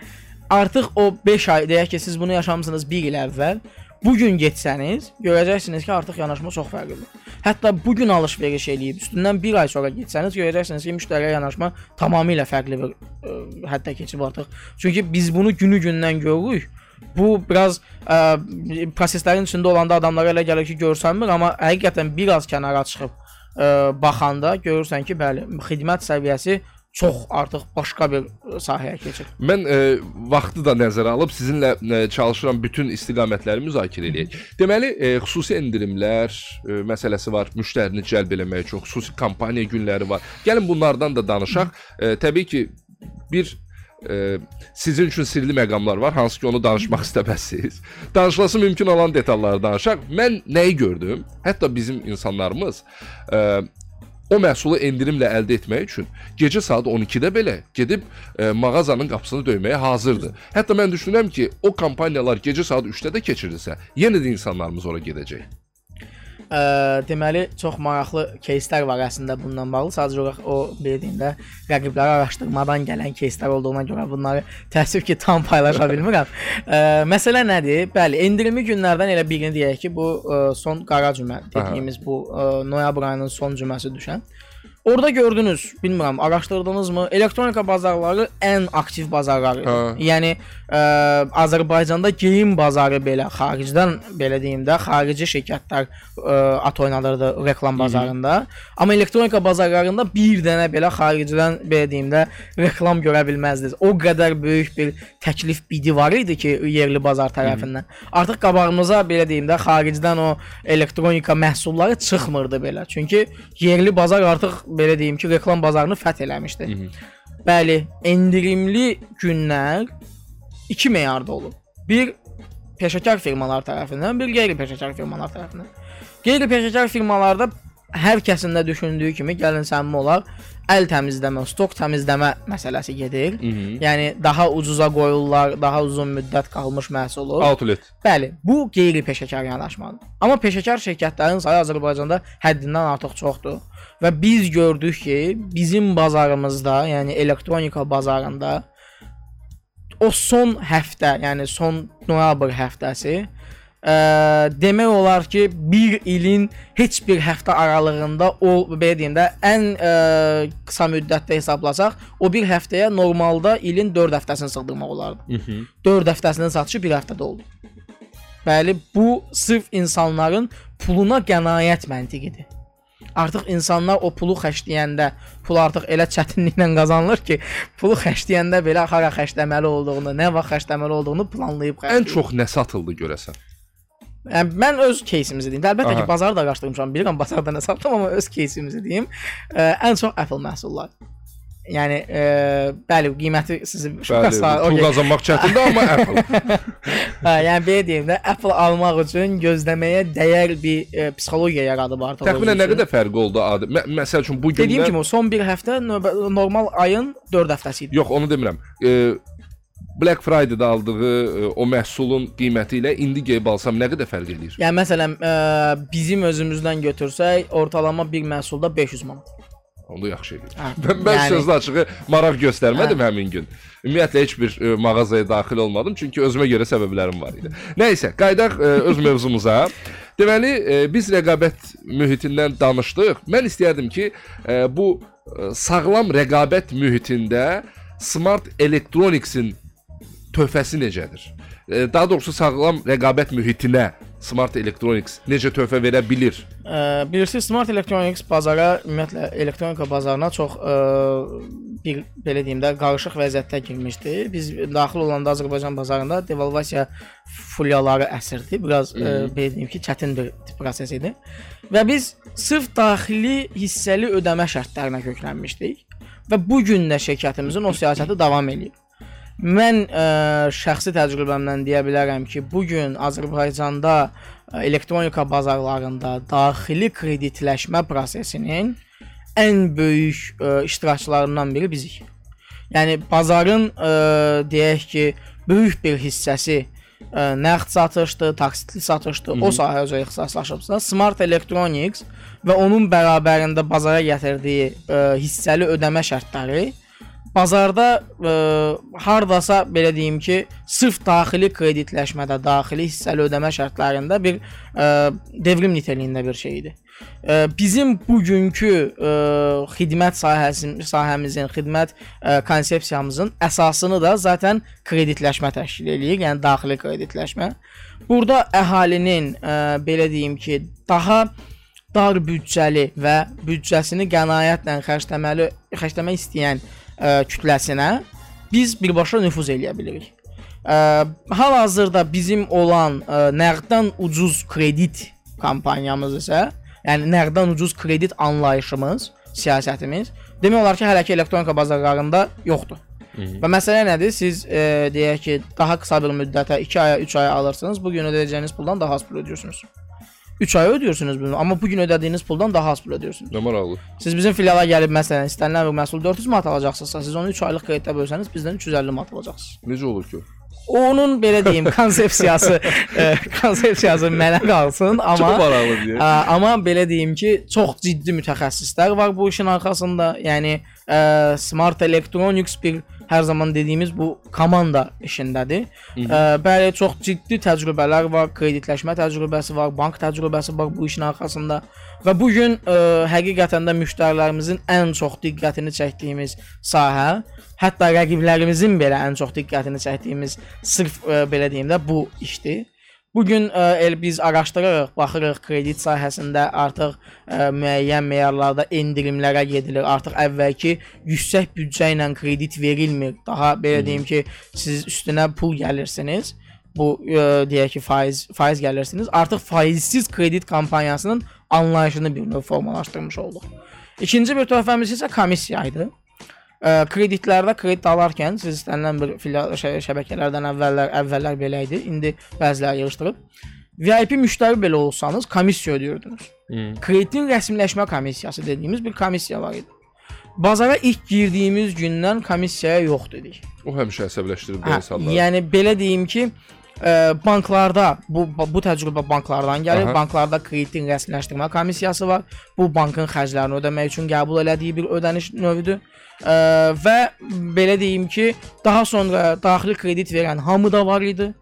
Artıq o 5 ay deyək ki, siz bunu yaşamısınız 1 il əvvəl. Bu gün getsəniz, görəcəksiniz ki, artıq yanaşma çox fərqlidir. Hətta bu gün alış-veriş eləyib üstündən 1 ay sonra getsəniz, görəcəksiniz ki, müştəriyə yanaşma tamamilə fərqli bir ə, həddə keçib artıq. Çünki biz bunu günü-gündən görürük. Bu biraz ə, proseslərin içində olanda adamlara elə gəlir ki, görsənmir, amma həqiqətən biraz kənara çıxıb ə, baxanda görürsən ki, bəli, xidmət səviyyəsi çox artıq başqa bir sahəyə keçir. Mən e, vaxtı da nəzərə alıb sizinlə e, çalışıram bütün istiqamətləri müzakirə eləyək. Deməli, e, xüsusi endirimlər e, məsələsi var. Müştərini cəlb eləmək üçün xüsusi kampaniya günləri var. Gəlin bunlardan da danışaq. E, təbii ki, bir e, sizin üçün sirli məqamlar var, hansı ki onu danışmaq istəməzsiniz. Danışılası mümkün olan detalları danışaq. Mən nəyi gördüm? Hətta bizim insanlarımız e, o məhsulu endirimlə əldə etmək üçün gecə saat 12-də belə gedib e, mağazanın qapısını döyməyə hazırdır. Hətta mən düşünürəm ki, o kampaniyalar gecə saat 3-də də keçirilsə, yenə də insanlarımız ora gedəcək Ə, deməli çox maraqlı кейslər var əslində bununla bağlı. Sadəcə olaraq o belə deyim də rəqibləri araşdırmadan gələn кейslər olduğuna görə bunları təəssüf ki, tam paylaşa bilmirəm. Ə, məsələ nədir? Bəli, endirimli günlərdən elə birini deyək ki, bu ə, son qara cümə dediyimiz bu ə, noyabr ayının son cüməsi düşən. Orada gördünüz, bilmirəm, araşdırdınızmı? Elektronika bazarları ən aktiv bazarlardır. Hə. Yəni ə, Azərbaycanda geyim bazarı belə xaricdən belə deyim də, xarici şirkətlər ə, at oynadırdı reklam bazarında. Amma elektronika bazarlarında bir dənə belə xaricdən belə deyim də reklam görə bilməzdiniz. O qədər böyük bir təklif bidi var idi ki, yerli bazar tərəfindən. Artıq qabağımıza belə deyim də, xaricdən o elektronika məhsulları çıxmırdı belə. Çünki yerli bazar artıq belə deyim ki, reklam bazarını fəth eləmişdi. Bəli, endirimli günlər iki meyarda olub. Bir peşəkar firmalar tərəfindən, bir qeyri-peşəkar firmalar tərəfindən. Qeyri-peşəkar firmalarda hər kəsin də düşündüyü kimi gəlin səmimi olaq, əl təmizləmə, stok təmizləmə məsələsi gedir. Yəni daha ucuza qoyurlar, daha uzun müddət qalmış məhsulu. Outlet. Bəli, bu qeyri-peşəkar yanaşmadır. Amma peşəkar şirkətlərin sayı Azərbaycanda həddindən artıq çoxdur. Və biz gördük ki, bizim bazarımızda, yəni elektronika bazarında o son həftə, yəni son noyabr həftəsi ə, demək olar ki, 1 ilin heç bir həftə aralığında o belə deyim də ən ə, qısa müddətdə hesablasaq, o bir həftəyə normalda ilin 4 həftəsini sığdırmaq olardı. 4 həftəsinin satışı bir həftədə oldu. Bəli, bu sırf insanların puluna qənaət məntiqidir. Artıq insanlar o pulu xərcləyəndə, pul artıq elə çətinliklə qazanılır ki, pulu xərcləyəndə belə hara xərcləməli olduğunu, nə vaxt xərcləməli olduğunu planlayıb xərcləyir. Ən çox nə satıldı görəsən? Yəni mən öz кейsimizi deyim. Əlbəttə Aha. ki, bazarı da araşdırmışam, bilirəm bazarda nə satdım, amma öz keysimizi deyim. Ə, ən çox Apple məhsullar. Yəni ə, bəli, qiyməti sizi şoka Bəli, salır. pul okey. qazanmaq çətindir amma Apple. Hə, yəni belə deyim də, Apple almaq üçün gözləməyə dəyər bir ə, psixologiya yaradıb artıq. Təxminən nə qədər fərqi oldu adi? Mə məsəl üçün bu Dediyim gündən kimi son bir həftə növbə, normal ayın 4 həftəsi idi. Yox, onu demirəm. E, Black Friday-da aldığı e, o məhsulun qiyməti ilə indi geyib alsam nə qədər fərq eləyir? Yəni məsələn, ə, bizim özümüzdən götürsək, ortalama bir məhsulda 500 manat. Onda yaxşı. Hə, Mən, mən yəni- sözlə açığı maraq göstərmədim Hə. həmin gün. Ümumiyyətlə heç bir e, mağazaya daxil olmadım çünki özümə görə səbəblərim var idi. Nəysə, qaydaq e, öz mövzumuza. Deməli, e, biz rəqabət mühitindən danışdıq. Mən istəyərdim ki, e, bu e, sağlam rəqabət mühitində Smart Electronics-in töhfəsi necədir? E, Daha doğrusu sağlam rəqabət mühitinə Smart Electronics necə töhfə verə bilir? Ə, bilirsiniz, Smart Electronics bazara, ümumiyyətlə elektronika bazarına çox ə, bir belə deyim də qarışıq vəziyyətdə girmişdi. Biz daxil olanda Azərbaycan bazarında devalvasiya fulyaları əsirdi. Biraz ə, belə deyim ki, çətin bir proses idi. Və biz sırf daxili hissəli ödəmə şərtlərinə köklənmişdik və bu gün də şirkətimizin o siyasəti davam eləyir. Mən ə, şəxsi təcrübəmdən deyə bilərəm ki, bu gün Azərbaycanda ə, elektronika bazarlarında daxili kreditləşmə prosesinin ən böyük ə, iştirakçılarından biri bizik. Yəni bazarın ə, deyək ki, böyük bir hissəsi ə, nəqd satışdır, taksitli satışdır. O sahə özü ixtisaslaşıbsa, Smart Electronics və onun bərabərində bazara gətirdiyi ə, hissəli ödəmə şərtləri bazarda ə, hardasa belə deyim ki, sırf daxili kreditləşmədə, daxili hissəli ödəmə şərtlərində bir ə, devrim nitəliyində bir şeydir. Ə, bizim bugünkü ə, xidmət sahəsi sahəmizin, xidmət ə, konsepsiyamızın əsasını da zaten kreditləşmə təşkil eləyir, yəni daxili kreditləşmə. Burada əhalinin ə, belə deyim ki, daha dar büdcəli və büdcəsini qənaətlə xərcləməli, xərcləmək istəyən ə, kütləsinə biz birbaşa nüfuz eləyə bilirik. Ə, hal-hazırda bizim olan ə, nəqddən ucuz kredit kampaniyamız isə, yəni nəqddən ucuz kredit anlayışımız, siyasətimiz demək olar ki, hələ ki elektronika bazarlarında yoxdur. Və məsələ nədir? Siz e, deyək ki, daha qısa bir müddətə 2 aya, 3 aya alırsınız, bu gün ödəyəcəyiniz puldan daha az pul ödəyirsiniz. 3 ay ödəyirsiniz bunu, amma bu gün ödədiyiniz puldan daha az pul ödəyirsiniz. Nə maraqlı. Siz bizim filiala gəlib məsələn istənilən bir məhsul 400 manat alacaqsınızsa, siz onu 3 aylıq kreditə bölsəniz, bizdən 350 manat alacaqsınız. Necə olur ki? Onun belə deyim, konsepsiyası, e, konsepsiyası mənə qalsın, amma. Ə, amma belə deyim ki, çox ciddi mütəxəssislər var bu işin arxasında. Yəni ə, Smart Electronics bir hər zaman dediyimiz bu komanda işindədir. Ə, bəli, çox ciddi təcrübələr var, kreditləşmə təcrübəsi var, bank təcrübəsi var bu işin arxasında və bu gün ə, həqiqətən də müştərilərimizin ən çox diqqətini çəkdiyimiz sahə, hətta rəqiblərimizin belə ən çox diqqətini çəkdiyimiz sırf ə, belə deyim də bu işdir. Bu gün ə, el biz araşdırırıq, baxırıq kredit sahəsində artıq ə, müəyyən meyarlarda endirimlərə gedilir. Artıq əvvəlki yüksək büdcə ilə kredit verilmir. Daha belə deyim ki, siz üstünə pul gəlirsiniz. Bu ə, deyək ki, faiz faiz gəlirsiniz. Artıq faizsiz kredit kampaniyasının anlayışını bir növ formalaşdırmış olduq. İkinci bir töhfəmiz isə komissiya idi. Ə, kreditlərdə kredit alarkən siz istənilən bir filial şə şəbəkələrdən əvvəllər əvvəllər belə idi. İndi bəziləri yığışdırıb. VIP müştəri belə olsanız komissiya ödəyirdiniz. Kreditin rəsmiləşmə komissiyası dediyimiz bir komissiya var idi. Bazara ilk girdiyimiz gündən komissiyaya yox dedik. O həmişə əsəbləşdirib Hə, insanları. yəni belə deyim ki, ə, banklarda bu bu təcrübə banklardan gəlir. Aha. Banklarda kreditin rəsmiləşdirmə komissiyası var. Bu bankın xərclərini ödəmək üçün qəbul elədiyi bir ödəniş növüdür. Ə, və belə deyim ki, daha sonra daxili kredit verən hamı da var idi.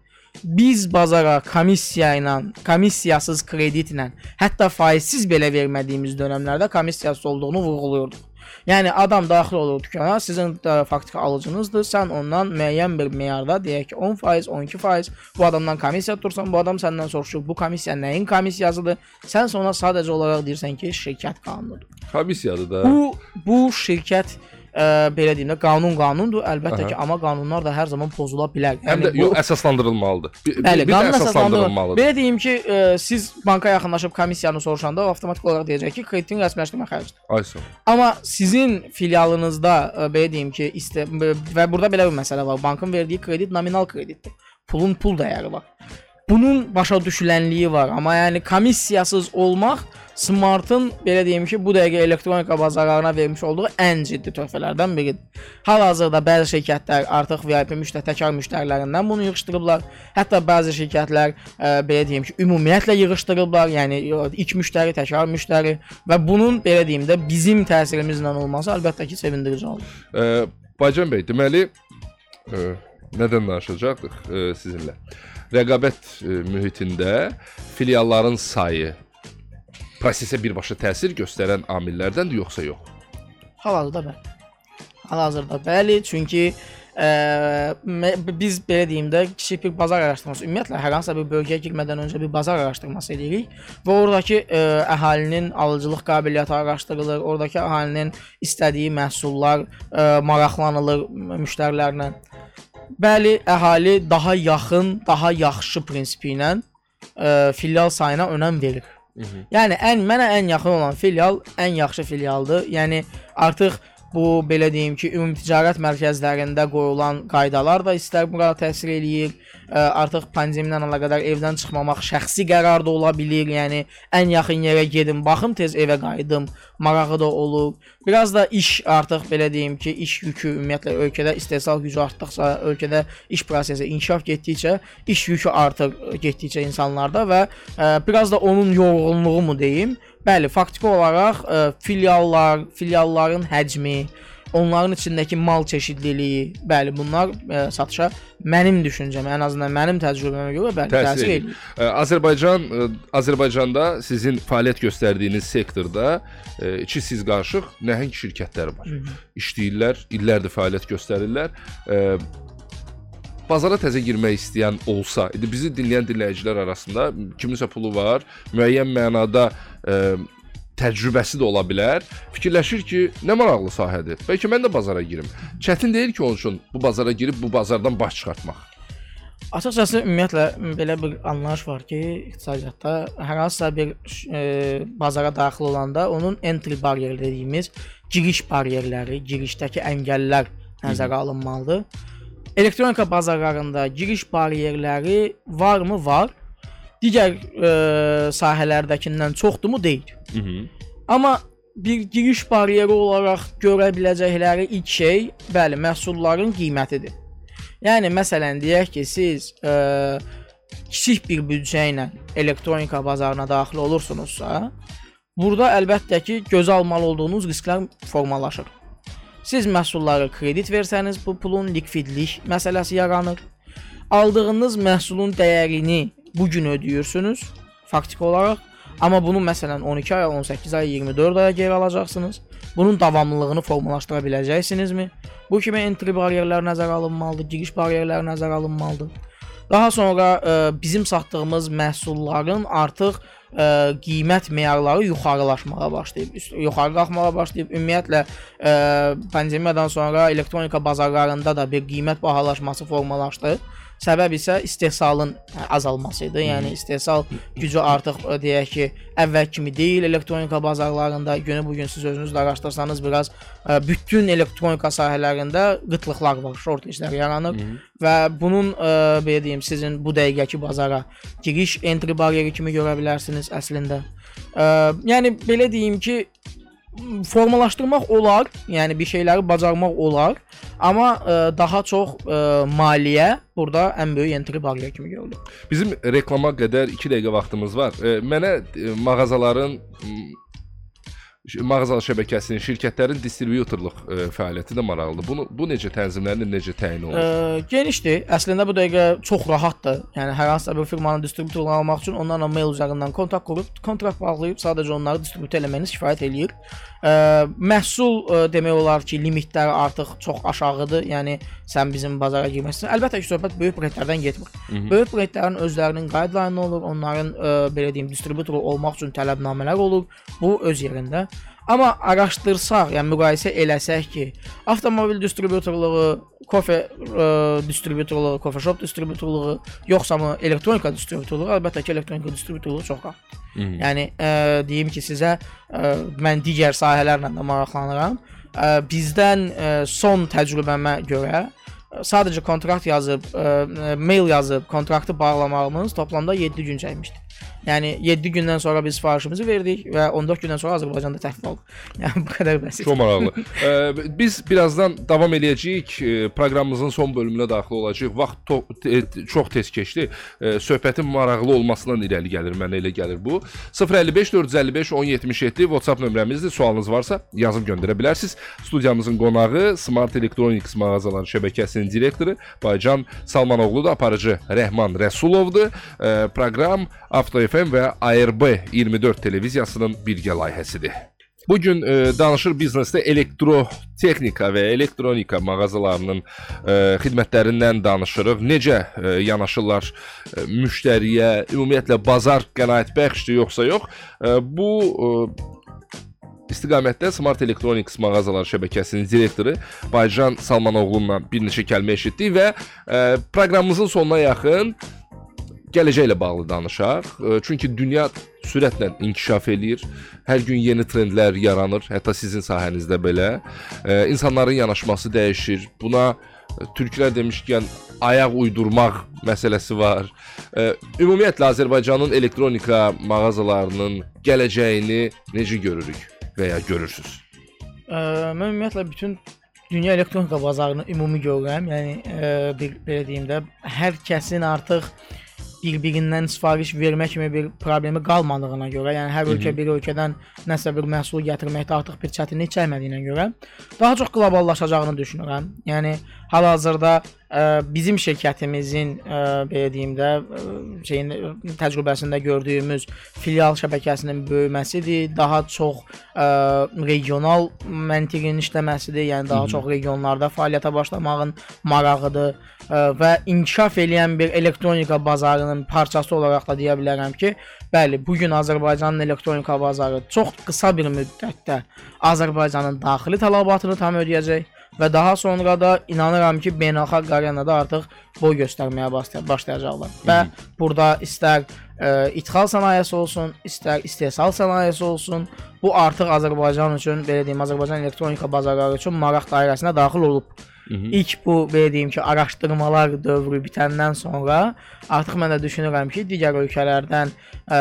Biz bazara komissiya ilə, komissiyasız kreditlə, hətta faizsiz belə vermədiyimiz dövrlərdə komissiyasız olduğunu vurğuluyurduq. Yəni adam daxil olur dükana, sizin də faktiki alıcınızdır. Sən ondan müəyyən bir meyarda, deyək ki, 10%, 12% bu adamdan komissiya tutursan, bu adam səndən soruşur, bu komissiya nəyin komissiyasıdır? Sən ona sadəcə olaraq deyirsən ki, şirkət qanunudur. Komissiyadır da. Bu bu şirkət ə, belə deyim də qanun qanundur əlbəttə Aha. ki, amma qanunlar da hər zaman pozula bilər. Həm də bu- yox əsaslandırılmalıdır. Bir, Bəli, bir qanun əsaslandırılmalıdır. Belə deyim ki, ə, siz banka yaxınlaşıb komissiyanı soruşanda o avtomatik olaraq deyəcək ki, kreditin rəsmiləşdirmə xərcidir. Ay sağ ol. Amma sizin filialınızda ə, belə deyim ki, istə və burada belə bir məsələ var. Bankın verdiyi kredit nominal kreditdir. Pulun pul dəyəri var. Bunun başa düşülənliyi var, amma yəni komissiyasız olmaq Smart'ın belə deyim ki, bu dəqiqə elektronika bazarlarına vermiş olduğu ən ciddi töhfələrdən biridir. Hal-hazırda bəzi şirkətlər artıq VIP müştəri təkrar müştərilərindən bunu yığışdırıblar. Hətta bəzi şirkətlər ə, belə deyim ki, ümumiyyətlə yığışdırıblar. Yəni yo, ilk müştəri, təkrar müştəri və bunun belə deyim də bizim təsirimizlə olması əlbəttə ki, sevindirici olur. Ə, Baycan bəy, deməli ə, nədən danışacaqdıq ə, sizinlə? Rəqabət ə, mühitində filialların sayı prosesə birbaşa təsir göstərən amillərdəndir yoxsa yox? Hal-hazırda bəli. Hal-hazırda bəli, çünki ə, mə- biz belə deyim də kiçik bir bazar araşdırması, ümumiyyətlə hər hansısa bir bölgəyə girmədən öncə bir bazar araşdırması edirik və oradakı ə, əhalinin alıcılıq qabiliyyəti araşdırılır, oradakı əhalinin istədiyi məhsullar ə, maraqlanılır müştərilərlə. Bəli, əhali daha yaxın, daha yaxşı prinsipi ilə ə, filial sayına önəm verir. Yəni ən mənə ən yaxın olan filial ən yaxşı filialdır. Yəni artıq bu belə deyim ki, ümumi ticarət mərkəzlərində qoyulan qaydalar da istər bura təsir eləyir. Ə, artıq pandemiya ilə əlaqədar evdən çıxmamaq şəxsi qərar da ola bilər. Yəni ən yaxın yerə gedim, baxım tez evə qayıdım. Marağı da olur. Biraz da iş artıq belə deyim ki, iş yükü ümumiyyətlə ölkədə istehsal gücü artdıqca, ölkədə iş prosesi inkişaf getdikcə, iş yükü artır getdikcə insanlarda və ə, biraz da onun yorğunluğu mu deyim? Bəli, faktiki olaraq ə, filiallar, filialların həcmi, onların içindəki mal çeşidliliyi, bəli, bunlar ə, satışa mənim düşüncəmə, ən azından mənim təcrübəmə görə bəli Təsir təsir eləyir. Ə, Azərbaycan ə, Azərbaycanda sizin fəaliyyət göstərdiyiniz sektorda ə, iki siz qarışıq nəhəng şirkətlər var. İşləyirlər, illərdir fəaliyyət göstərirlər. Ə, bazara təzə girmək istəyən olsa, indi bizi dinləyən dinləyicilər arasında kiminsə pulu var, müəyyən mənada ə, təcrübəsi də ola bilər. Fikirləşir ki, nə maraqlı sahədir. Bəlkə mən də bazara girim. Çətin deyil ki, onun üçün bu bazara girib bu bazardan baş çıxartmaq. Açıqcası ümumiyyətlə belə bir anlayış var ki, iqtisadiyyatda hər hansısa bir e, bazara daxil olanda onun entry barrier dediyimiz giriş bariyerləri, girişdəki əngəllər nəzərə alınmalıdır. Elektronika bazarlarında giriş bariyerləri varmı? Var. Digər e, sahələrdəkindən çoxdurmu? Deyil. Mhm. Amma bir giriş bariyeri olaraq görə biləcəkləri ilk şey, bəli, məhsulların qiymətidir. Yəni məsələn deyək ki, siz ə, kiçik bir büdcə ilə elektronika bazarına daxil olursunuzsa, burada əlbəttə ki, gözə almalı olduğunuz risklər formalaşır. Siz məhsullara kredit versəniz, bu pulun likvidlik məsələsi yaranır. Aldığınız məhsulun dəyərini bu gün ödəyirsiniz faktiki olaraq, amma bunu məsələn 12 ay, 18 ay, 24 aya geri alacaqsınız. Bunun davamlılığını formalaşdıra biləcəksinizmi? Bu kimi entry baryerlər nəzərə alınmalıdır, giriş baryerləri nəzərə alınmalıdır. Daha sonra ə, bizim satdığımız məhsulların artıq ə, qiymət meyarları yuxarılaşmağa başlayıb, üst, yuxarı qalxmağa başlayıb. Ümumiyyətlə ə, pandemiyadan sonra elektronika bazarlarında da bir qiymət bahalaşması formalaşdı. Səbəb isə istehsalın azalması idi. Yəni istehsal gücü artıq ə, deyək ki, əvvəl kimi deyil elektronika bazarlarında. Günü bu gün siz özünüz də araşdırsanız biraz ə, bütün elektronika sahələrində qıtlıqlar var, shortagelər yaranır Hı -hı. və bunun ə, belə deyim, sizin bu dəqiqəki bazara giriş entry bariyeri kimi görə bilərsiniz əslində. Ə, yəni belə deyim ki, formalaşdırmaq olar, yəni bir şeyləri bacarmaq olar, amma ə, daha çox ə, maliyyə burada ən böyük entry barrier kimi görülür. Bizim reklama qədər 2 dəqiqə vaxtımız var. E, mənə e, mağazaların mağaza şəbəkəsinin, şirkətlərin distributorluq e, fəaliyyəti də maraqlıdır. Bunu bu necə tənzimlənir, necə təyin olunur? Ə, genişdir. Əslində bu dəqiqə çox rahatdır. Yəni hər hansısa bir firmanın distributorluğunu almaq üçün onlarla mail üzərindən kontakt qurub, kontrakt bağlayıb sadəcə onları distribut eləməyiniz kifayət eləyir. Ə, məhsul ə, demək olar ki, limitləri artıq çox aşağıdır. Yəni sən bizim bazara girməsən. Əlbəttə ki, söhbət böyük brendlərdən getmir. Hı -hı. Böyük brendlərin özlərinin guideline olur, onların ə, belə deyim, distributoru olmaq üçün tələbnamələr olur. Bu öz yerində. Amma araşdırsaq, yəni müqayisə eləsək ki, avtomobil distributorluğu, kofe ə, distributorluğu, kofe shop distributorluğu, yoxsa mı elektronika distributorluğu, əlbəttə ki, elektronika distributorluğu çox qat. Yəni ə, deyim ki, sizə ə, mən digər sahələrlə də maraqlanıram. Ə, bizdən ə, son təcrübəmə görə sadəcə kontrakt yazıb, ə, mail yazıb kontraktı bağlamağımız toplamda 7 gün çəkmişdi. Yəni 7 gündən sonra biz sifarişimizi verdik və 14 gündən sonra Azərbaycanda təhvil aldıq. Yəni bu qədər bəsit. Çox maraqlı. e, biz birazdan davam eləyəcəyik. E, proqramımızın son bölümünə daxil olacağıq. Vaxt te çox tez keçdi. E, söhbətin maraqlı olmasından irəli gəlir, mənə elə gəlir bu. 055 455 1077 WhatsApp nömrəmizdir. Sualınız varsa yazıb göndərə bilərsiniz. Studiyamızın qonağı Smart Electronics mağazaları şəbəkəsinin direktoru Baycan Salmanoğludur, aparıcı Rəhman Rəsulovdur. E, proqram Avto FM və ARB 24 televiziyasının birgə layihəsidir. Bu gün e, danışır biznesdə elektrotexnika və elektronika mağazalarının e, xidmətlərindən danışırıq. Necə e, yanaşırlar e, müştəriyə, ümumiyyətlə bazar qənaətbəxşdir yoxsa yox? E, bu e, istiqamətdə Smart Electronics mağazalar şəbəkəsinin direktoru Baycan Salmanoğlu'nla bir neçə kəlmə eşitdik və e, proqramımızın sonuna yaxın gələcəklə bağlı danışaq. Çünki dünya sürətlə inkişaf eləyir. Hər gün yeni trendlər yaranır, hətta sizin sahənizdə belə. İnsanların yanaşması dəyişir. Buna türklər demişkən ayaq uydurmaq məsələsi var. Ümumiyyətlə Azərbaycanın elektronika mağazalarının gələcəyini necə görürük və ya görürsüz? Mən ümumiyyətlə bütün dünya elektronika bazarını ümumi görürəm. Yəni ə, bir belə deyim də, hər kəsin artıq bir-birindən sifariş vermək kimi bir problemi qalmadığına görə, yəni hər ölkə bir ölkədən nəsə bir məhsul gətirməkdə artıq bir çətinlik çəkmədiyinə görə daha çox qloballaşacağını düşünürəm. Yəni hal-hazırda ə, bizim şirkətimizin ə, belə deyim də ə, şeyin təcrübəsində gördüyümüz filial şəbəkəsinin böyüməsidir, daha çox ə, regional məntiqin işləməsidir, yəni daha Hı -hı. çox regionlarda fəaliyyətə başlamağın marağıdır ə, və inkişaf edən bir elektronika bazarının parçası olaraq da deyə bilərəm ki, bəli, bu gün Azərbaycanın elektronika bazarı çox qısa bir müddətdə Azərbaycanın daxili tələbatını tam ödəyəcək və daha sonra da inanıram ki, beynəlxalq arenada artıq boy göstərməyə başlayacaqlar. Və burada istər ə, ixal sənayesi olsun, istər istehsal sənayesi olsun, bu artıq Azərbaycan üçün, belə deyim, Azərbaycan elektronika bazarları üçün maraq dairəsinə daxil olub. Hı -hı. İlk bu belə deyim ki, araşdırmalar dövrü bitəndən sonra artıq mən də düşünürəm ki, digər ölkələrdən ə,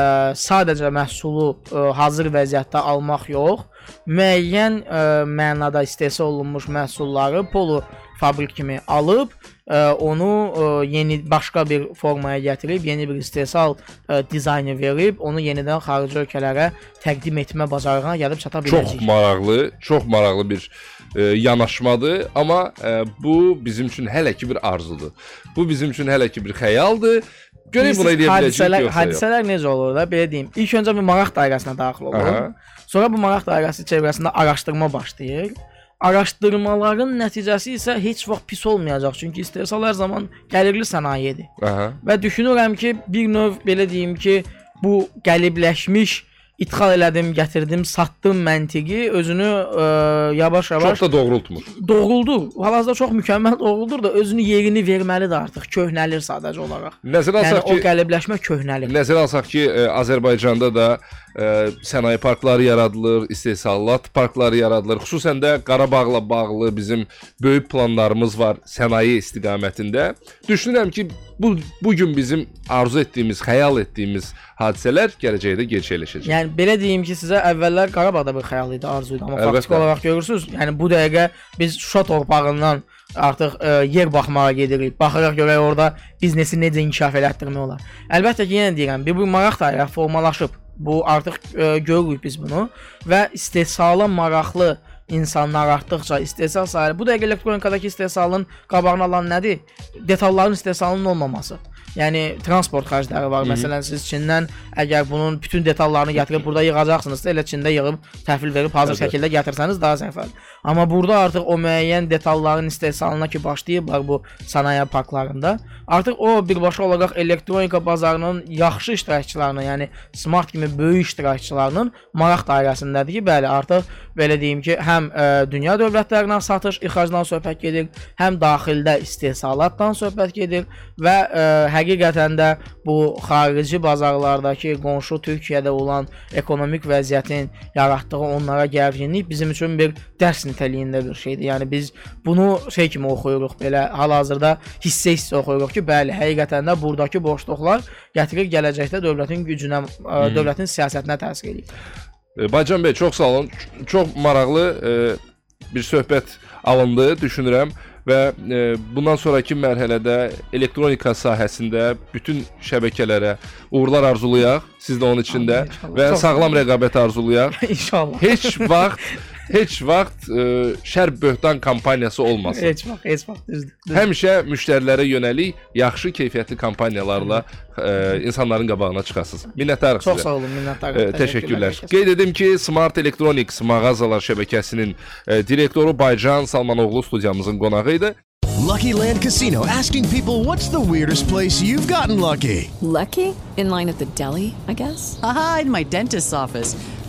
sadəcə məhsulu ə, hazır vəziyyətdə almaq yox, müəyyən ə, mənada istehsal olunmuş məhsulları polo fabrik kimi alıb ə, ə, onu ə, yeni başqa bir formaya gətirib, yeni bir istehsal ə, dizaynı verib, onu yenidən xarici ölkələrə təqdim etmə bacarığına gəlib çata Çox biləcək. maraqlı, çox maraqlı bir e, yanaşmadır, amma e, bu bizim üçün hələ ki bir arzudur. Bu bizim üçün hələ ki bir xəyaldır. Görək buna eləyə biləcəyik yoxsa yox. hadisələr necə olur da, belə deyim. İlk öncə bir maraq dairəsinə daxil olur. Aha. Sonra bu maraq dairəsi çevrəsində araşdırma başlayır. Araşdırmaların nəticəsi isə heç vaxt pis olmayacaq, çünki istehsal hər zaman gəlirli sənayedir. Aha. Və düşünürəm ki, bir növ belə deyim ki, bu qəlibləşmiş idxal elədim, gətirdim, satdım məntiqi özünü ə, yavaş-yavaş Çox da doğrultmur. doğruldu. Hal-hazırda çox mükəmməl doğruldur da özünü yerini verməlidir artıq. Köhnəlir sadəcə olaraq. Nəzərə Yəni alsaq o ki, qəlibləşmə köhnəlir. Nəzərə alsaq ki, ə, Azərbaycanda da ə, sənaye parkları yaradılır, istehsalat parkları yaradılır. Xüsusən də Qarabağla bağlı bizim böyük planlarımız var sənaye istiqamətində. Düşünürəm ki, bu bu gün bizim arzu etdiyimiz, xəyal etdiyimiz hadisələr gələcəkdə gerçəkləşəcək. Yəni belə deyim ki, sizə əvvəllər Qarabağda bir xəyal idi, arzu idi, amma Əlbəttə. faktiki olaraq görürsüz, yəni bu dəqiqə biz Şuşa torpağından artıq ə, yer baxmağa gedirik. Baxırıq görək orada biznesi necə inkişaf elətdirmək olar. Əlbəttə ki, yenə deyirəm, bir bu maraq dairə formalaşıb. Bu artıq ə, görürük biz bunu və istehsala maraqlı insanlar artdıqca istehsal sahəsi bu dəqiqə elektronikadakı istehsalın qabağını alan nədir? Detalların istehsalının olmaması. Yəni transport xərcləri var. Məsələn, siz Çindən əgər bunun bütün detallarını gətirib burada yığacaqsınızsa, elə Çində yığıb təhvil verib hazır şəkildə gətirsəniz daha zəfərli. Amma burada artıq o müəyyən detalların istehsalına ki başlayıblar bu sənaye parklarında. Artıq o birbaşa olaraq elektronika bazarının yaxşı iştirakçılarının, yəni Smart kimi böyük iştirakçılarının maraq dairəsindədir ki, bəli, artıq belə deyim ki, həm ə, dünya dövlətlərindən satış, ixracdan söhbət gedir, həm daxildə istehsalatdan söhbət gedir və ə, həqiqətən də bu xarici bazarlardakı qonşu Türkiyədə olan ekonomik vəziyyətin yaratdığı onlara gərginlik bizim üçün bir dərs nitəliyində bir şeydir. Yəni biz bunu şey kimi oxuyuruq, belə hal-hazırda hissə-hissə oxuyuruq ki, bəli, həqiqətən də burdakı boşluqlar gətirir gələcəkdə dövlətin gücünə, ə, dövlətin siyasətinə təsir edir. E, Baycan bəy, çox sağ olun. Çox maraqlı e, bir söhbət alındı, düşünürəm və e, bundan sonrakı mərhələdə elektronika sahəsində bütün şəbəkələrə uğurlar arzulayaq. Siz də onun içində Amin, və sağlam rəqabət arzulayaq. İnşallah. Heç vaxt heç vaxt e, şər böhtan kampaniyası olmasın. Heç vaxt, heç vaxt düzdür. düzdür. Həmişə müştərilərə yönəlik yaxşı keyfiyyətli kampaniyalarla e, insanların qabağına çıxasınız. Minnətdarıq Çox sizə. sağ olun, minnətdarım. E, təşəkkürlər. Qeyd edim ki, Smart Electronics mağazalar şəbəkəsinin e, direktoru Baycan Salmanoğlu studiyamızın qonağı idi. Lucky Land Casino asking people what's the weirdest place you've gotten lucky? Lucky? In line at the deli, I guess? Aha, in my dentist's office.